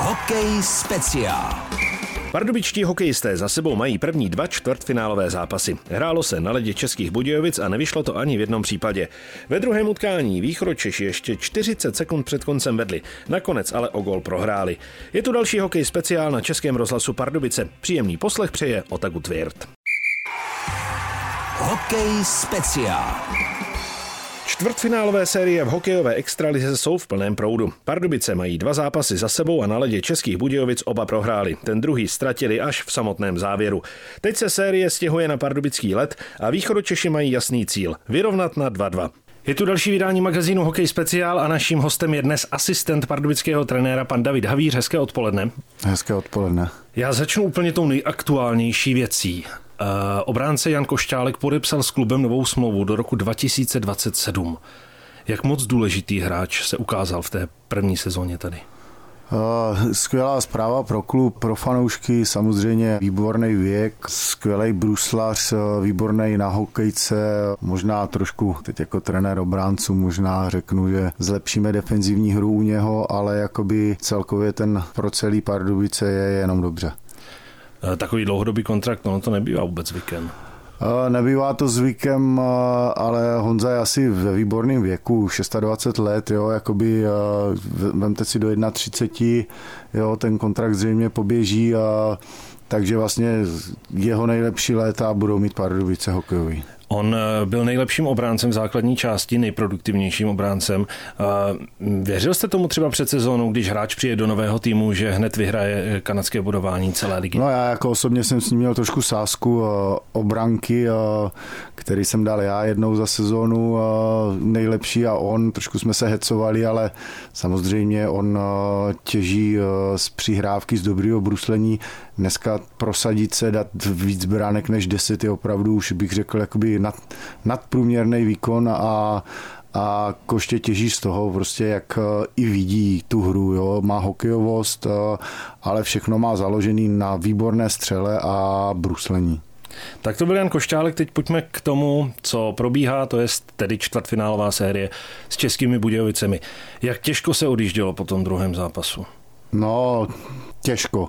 Hokej speciál. Pardubičtí hokejisté za sebou mají první dva čtvrtfinálové zápasy. Hrálo se na ledě Českých Budějovic a nevyšlo to ani v jednom případě. Ve druhém utkání Východočeši ještě 40 sekund před koncem vedli, nakonec ale o gol prohráli. Je tu další hokej speciál na Českém rozhlasu Pardubice. Příjemný poslech přeje Otaku Tvěrt. Hokej speciál. Čtvrtfinálové série v hokejové extralize jsou v plném proudu. Pardubice mají dva zápasy za sebou a na ledě Českých Budějovic oba prohráli. Ten druhý ztratili až v samotném závěru. Teď se série stěhuje na pardubický let a východočeši mají jasný cíl – vyrovnat na 2-2. Je tu další vydání magazínu Hokej speciál a naším hostem je dnes asistent pardubického trenéra pan David Havíř. Hezké odpoledne. Hezké odpoledne. Já začnu úplně tou nejaktuálnější věcí. Uh, obránce Jan Košťálek podepsal s klubem novou smlouvu do roku 2027. Jak moc důležitý hráč se ukázal v té první sezóně tady? Uh, skvělá zpráva pro klub, pro fanoušky, samozřejmě výborný věk, skvělý bruslař, výborný na hokejce, možná trošku teď jako trenér obránců, možná řeknu, že zlepšíme defenzivní hru u něho, ale jakoby celkově ten pro celý Pardubice je jenom dobře. Eh, takový dlouhodobý kontrakt, no to nebývá vůbec zvykem. Eh, nebývá to zvykem, eh, ale Honza je asi ve výborném věku, 26 let, jo, jakoby vemte si do 31, jo, ten kontrakt zřejmě poběží a takže vlastně jeho nejlepší léta budou mít Pardubice hokejový. On eh, byl nejlepším obráncem v základní části, nejproduktivnějším obráncem. Eh, věřil jste tomu třeba před sezónou, když hráč přijde do nového týmu, že hned vyhraje eh, kanadské budování celé ligy? No já jako osobně jsem s ním měl trošku sásku obranky, který jsem dal já jednou za sezónu nejlepší a on, trošku jsme se hecovali, ale samozřejmě on těží z přihrávky, z dobrého bruslení. Dneska prosadit se, dát víc bránek než 10 je opravdu už bych řekl jakoby nad, nadprůměrný výkon a, a Koště těží z toho, prostě jak eh, i vidí tu hru, jo? má hokejovost, eh, ale všechno má založený na výborné střele a bruslení. Tak to byl Jan Košťálek, teď pojďme k tomu, co probíhá, to je tedy čtvrtfinálová série s českými Budějovicemi. Jak těžko se odjíždělo po tom druhém zápasu? No, těžko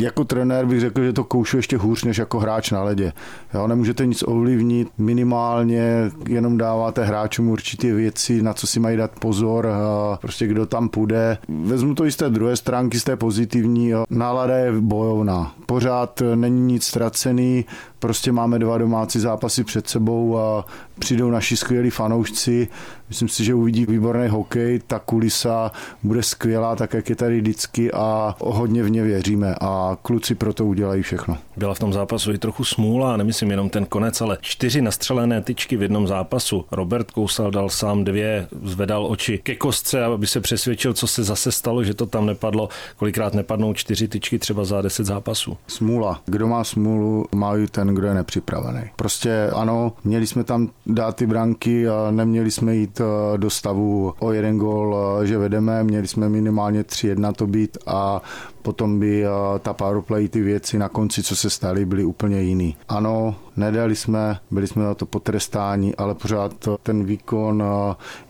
jako trenér bych řekl, že to koušu ještě hůř než jako hráč na ledě. Jo, nemůžete nic ovlivnit, minimálně jenom dáváte hráčům určitě věci, na co si mají dát pozor, a prostě kdo tam půjde. Vezmu to i z té druhé stránky, z té pozitivní. Jo. Nálada je bojovná. Pořád není nic ztracený, prostě máme dva domácí zápasy před sebou a přijdou naši skvělí fanoušci. Myslím si, že uvidí výborný hokej, ta kulisa bude skvělá, tak jak je tady vždycky a hodně v ně věříme a kluci pro to udělají všechno. Byla v tom zápasu i trochu smůla, nemyslím jenom ten konec, ale čtyři nastřelené tyčky v jednom zápasu. Robert Kousal dal sám dvě, zvedal oči ke kostce, aby se přesvědčil, co se zase stalo, že to tam nepadlo. Kolikrát nepadnou čtyři tyčky třeba za deset zápasů. Smůla. Kdo má smůlu, má ten, kdo je nepřipravený. Prostě ano, měli jsme tam dát ty branky a neměli jsme jít eh, do stavu o jeden gol, eh, že vedeme, měli jsme minimálně 3-1 to být a potom by eh, ta powerplay, ty věci na konci, co se staly, byly úplně jiný. Ano, nedali jsme, byli jsme na to potrestáni, ale pořád ten výkon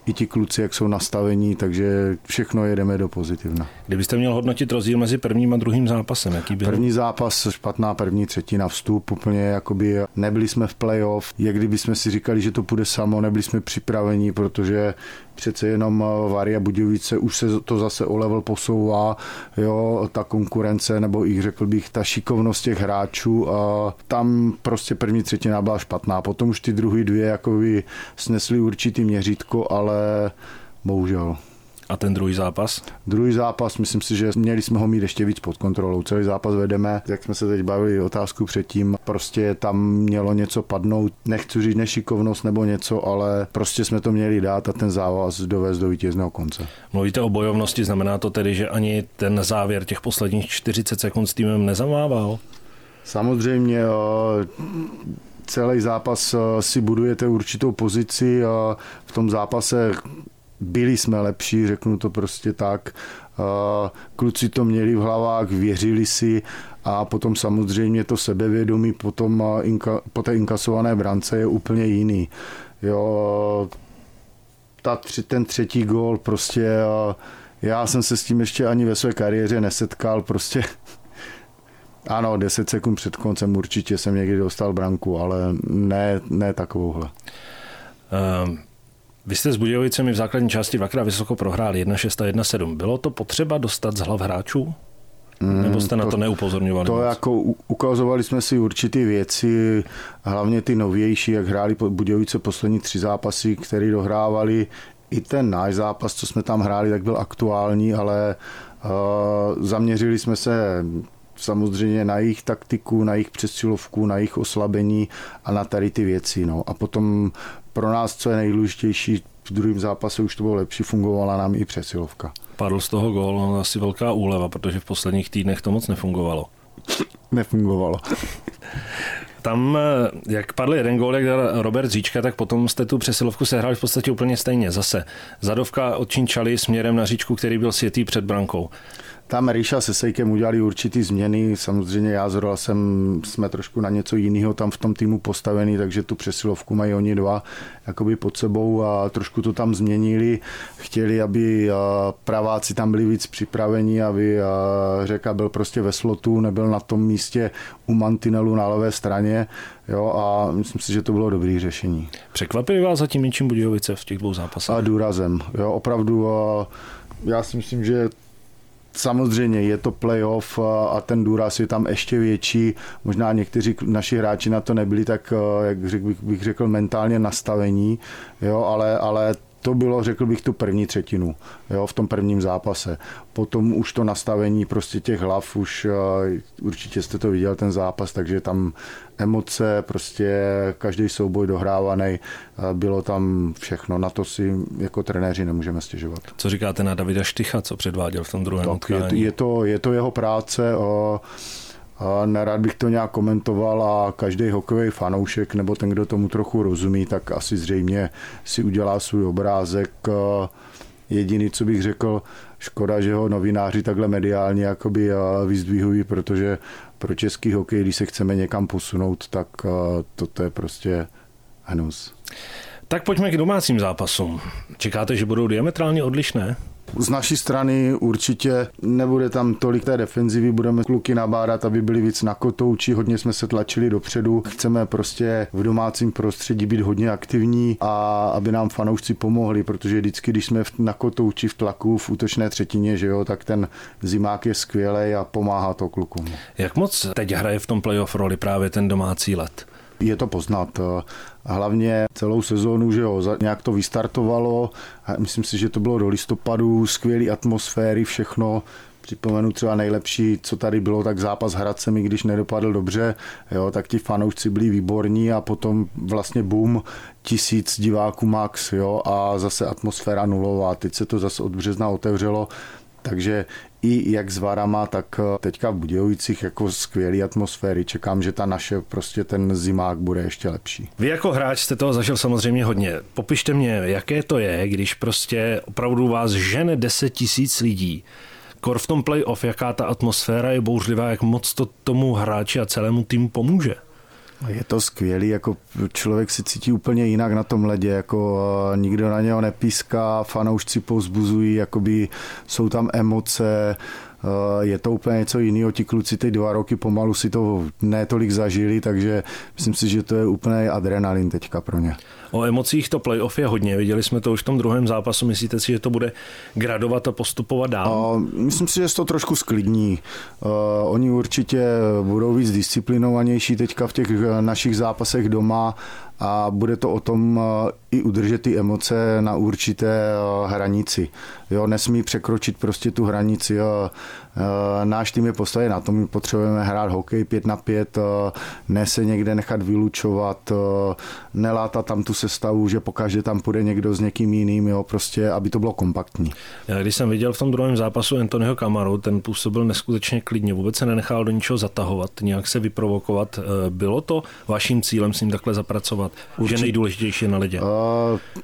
i ti kluci, jak jsou nastavení, takže všechno jedeme do pozitivna. Kdybyste měl hodnotit rozdíl mezi prvním a druhým zápasem, jaký byl? První zápas, špatná první třetina vstup, úplně jakoby nebyli jsme v playoff, jak kdyby jsme si říkali, že to půjde samo, nebyli jsme připraveni, protože přece jenom Varia Budějovice už se to zase o level posouvá, jo, ta konkurence, nebo i řekl bych, ta šikovnost těch hráčů, a tam prostě první třetina byla špatná, potom už ty druhé dvě jakoby snesly určitý měřítko, ale bohužel. A ten druhý zápas? Druhý zápas, myslím si, že měli jsme ho mít ještě víc pod kontrolou. Celý zápas vedeme, jak jsme se teď bavili otázku předtím, prostě tam mělo něco padnout, nechci říct nešikovnost nebo něco, ale prostě jsme to měli dát a ten závaz dovést do vítězného konce. Mluvíte o bojovnosti, znamená to tedy, že ani ten závěr těch posledních 40 sekund s týmem nezamával? Samozřejmě celý zápas si budujete určitou pozici a v tom zápase byli jsme lepší, řeknu to prostě tak. Kluci to měli v hlavách, věřili si a potom samozřejmě to sebevědomí potom po té inkasované brance je úplně jiný. Jo, ta, ten třetí gól prostě Já jsem se s tím ještě ani ve své kariéře nesetkal, prostě ano, 10 sekund před koncem určitě jsem někdy dostal branku, ale ne, ne takovouhle. Um, vy jste s Budějovicemi v základní části dvakrát vysoko prohráli 1-6 a 1-7. Bylo to potřeba dostat z hlav hráčů? Mm, Nebo jste to, na to neupozorňovali? To moc? jako ukazovali jsme si určité věci, hlavně ty novější, jak hráli Budějovice poslední tři zápasy, které dohrávali. I ten náš zápas, co jsme tam hráli, tak byl aktuální, ale uh, zaměřili jsme se samozřejmě na jejich taktiku, na jejich přesilovku, na jejich oslabení a na tady ty věci. No. A potom pro nás, co je nejdůležitější, v druhém zápase už to bylo lepší, fungovala nám i přesilovka. Padl z toho gól, no asi velká úleva, protože v posledních týdnech to moc nefungovalo. Nefungovalo. Tam, jak padl jeden gól, jak dal Robert Říčka, tak potom jste tu přesilovku sehráli v podstatě úplně stejně. Zase zadovka od Činčali směrem na Říčku, který byl světý před brankou. Tam Ríša se Sejkem udělali určitý změny, samozřejmě já zrovna jsem, jsme trošku na něco jiného tam v tom týmu postavený, takže tu přesilovku mají oni dva jakoby pod sebou a trošku to tam změnili. Chtěli, aby praváci tam byli víc připraveni, aby Řeka byl prostě ve slotu, nebyl na tom místě u mantinelu na levé straně, Jo, a myslím si, že to bylo dobré řešení. Překvapili vás zatím něčím Budějovice v těch dvou zápasech? A důrazem. Jo, opravdu já si myslím, že Samozřejmě je to playoff a ten důraz je tam ještě větší. Možná někteří naši hráči na to nebyli tak, eh, jak bych, bych řekl, mentálně nastavení, jo, ale, ale to bylo, řekl bych, tu první třetinu jo, v tom prvním zápase. Potom už to nastavení prostě těch hlav, už uh, určitě jste to viděl, ten zápas, takže tam emoce, prostě každý souboj dohrávaný, uh, bylo tam všechno. Na to si jako trenéři nemůžeme stěžovat. Co říkáte na Davida Štycha, co předváděl v tom druhém tak je, je, to, je to jeho práce. Uh, Nerad bych to nějak komentoval a každý hokejový fanoušek nebo ten, kdo tomu trochu rozumí, tak asi zřejmě si udělá svůj obrázek. Jediný, co bych řekl, škoda, že ho novináři takhle mediálně jakoby vyzdvihují, protože pro český hokej, když se chceme někam posunout, tak toto je prostě hnus. Tak pojďme k domácím zápasům. Čekáte, že budou diametrálně odlišné? Z naší strany určitě nebude tam tolik té defenzivy, budeme kluky nabádat, aby byli víc na kotouči, hodně jsme se tlačili dopředu. Chceme prostě v domácím prostředí být hodně aktivní a aby nám fanoušci pomohli, protože vždycky, když jsme na kotouči v tlaku v útočné třetině, že jo, tak ten zimák je skvělý a pomáhá to klukům. Jak moc teď hraje v tom playoff roli právě ten domácí let? Je to poznat. Hlavně celou sezónu, že jo, nějak to vystartovalo. Myslím si, že to bylo do listopadu, skvělé atmosféry, všechno. Připomenu třeba nejlepší, co tady bylo, tak zápas s Hradcemi, když nedopadl dobře, jo, tak ti fanoušci byli výborní a potom vlastně boom, tisíc diváků max, jo, a zase atmosféra nulová. Teď se to zase od března otevřelo, takže i jak s Varama, tak eh, teďka v Budějovicích jako skvělý atmosféry. Čekám, že ta naše prostě ten zimák bude ještě lepší. Vy jako hráč jste toho zažil samozřejmě hodně. Popište mě, jaké to je, když prostě opravdu vás žene 10 tisíc lidí. Kor v tom playoff, jaká ta atmosféra je bouřlivá, jak moc to tomu hráči a celému týmu pomůže. Je to skvělý, jako člověk si cítí úplně jinak na tom ledě, jako nikdo na něho nepíská, fanoušci povzbuzují, jakoby jsou tam emoce, je to úplně něco jiného. Ti kluci ty dva roky pomalu si to netolik zažili, takže myslím si, že to je úplně adrenalin teďka pro ně. O emocích to playoff je hodně. Viděli jsme to už v tom druhém zápasu. Myslíte si, že to bude gradovat a postupovat dál? Uh, myslím si, že se to trošku sklidní. Uh, oni určitě budou víc disciplinovanější teďka v těch našich zápasech doma a bude to o tom uh, i udržet ty emoce na určité uh, hranici. Jo, nesmí překročit prostě tu hranici. Jo. Uh, náš tým je postaven na tom, my potřebujeme hrát hokej 5 na 5, ne se někde nechat vylučovat, nelátat tam tu sestavu, že pokaždé tam půjde někdo s někým jiným, jo, prostě, aby to bylo kompaktní. Já když jsem viděl v tom druhém zápasu Anthonyho Kamaru, ten působil neskutečně klidně, vůbec se nenechal do ničeho zatahovat, nějak se vyprovokovat. Bylo to vaším cílem s ním takhle zapracovat? Určitě. Že nejdůležitější na ledě? Uh,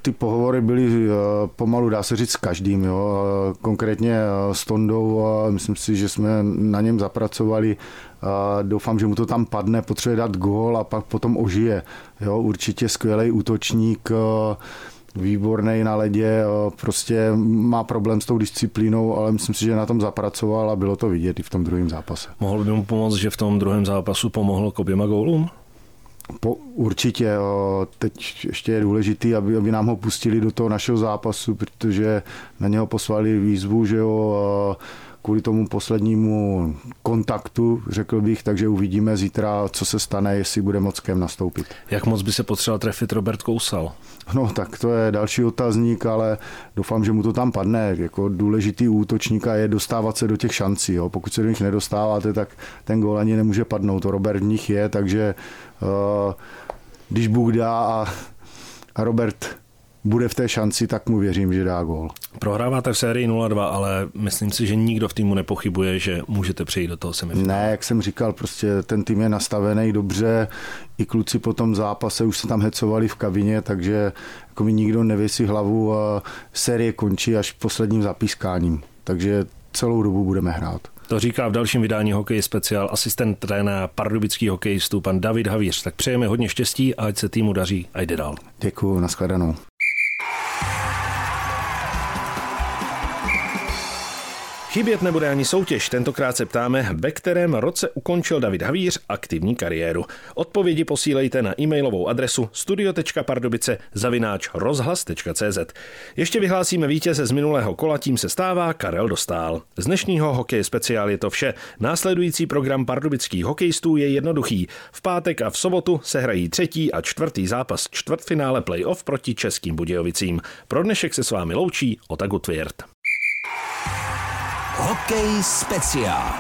ty pohovory byly uh, pomalu, dá se říct, s každým. Jo. Konkrétně uh, s Tondou, uh, myslím si, že jsme na něm zapracovali doufám, že mu to tam padne, potřebuje dát gól a pak potom ožije. Jo, určitě skvělý útočník, výborný na ledě, prostě má problém s tou disciplínou, ale myslím si, že na tom zapracoval a bylo to vidět i v tom druhém zápase. Mohl by mu pomoct, že v tom druhém zápasu pomohl k oběma gólům? Po, určitě. Teď ještě je důležité, aby, aby nám ho pustili do toho našeho zápasu, protože na něho poslali výzvu, že jo, kvůli tomu poslednímu kontaktu, řekl bych, takže uvidíme zítra, co se stane, jestli bude moc kem nastoupit. Jak moc by se potřeboval trefit Robert Kousal? No tak to je další otazník, ale doufám, že mu to tam padne. Jako důležitý útočníka je dostávat se do těch šancí. Jo. Pokud se do nich nedostáváte, tak ten gól ani nemůže padnout. To Robert v nich je, takže uh, když Bůh dá a, a Robert bude v té šanci, tak mu věřím, že dá gól. Prohráváte v sérii 0-2, ale myslím si, že nikdo v týmu nepochybuje, že můžete přejít do toho semifinále. Ne, jak jsem říkal, prostě ten tým je nastavený dobře, i kluci po tom zápase už se tam hecovali v kabině, takže jako mi nikdo nevěsí hlavu a série končí až posledním zapískáním. Takže celou dobu budeme hrát. To říká v dalším vydání Hokej speciál asistent trenéra pardubických hokejistů pan David Havíř. Tak přejeme hodně štěstí a ať se týmu daří a jde dál. Děkuji, nashledanou. Chybět nebude ani soutěž, tentokrát se ptáme, ve kterém roce ukončil David Havíř aktivní kariéru. Odpovědi posílejte na e-mailovou adresu studio.pardubice zavináč rozhlas.cz. Ještě vyhlásíme vítěze z minulého kola, tím se stává Karel Dostál. Z dnešního hokej speciál je to vše. Následující program pardubických hokejistů je jednoduchý. V pátek a v sobotu se hrají třetí a čtvrtý zápas čtvrtfinále playoff proti Českým Budějovicím. Pro dnešek se s vámi loučí Otagu Tvěrt. Hokej speciál.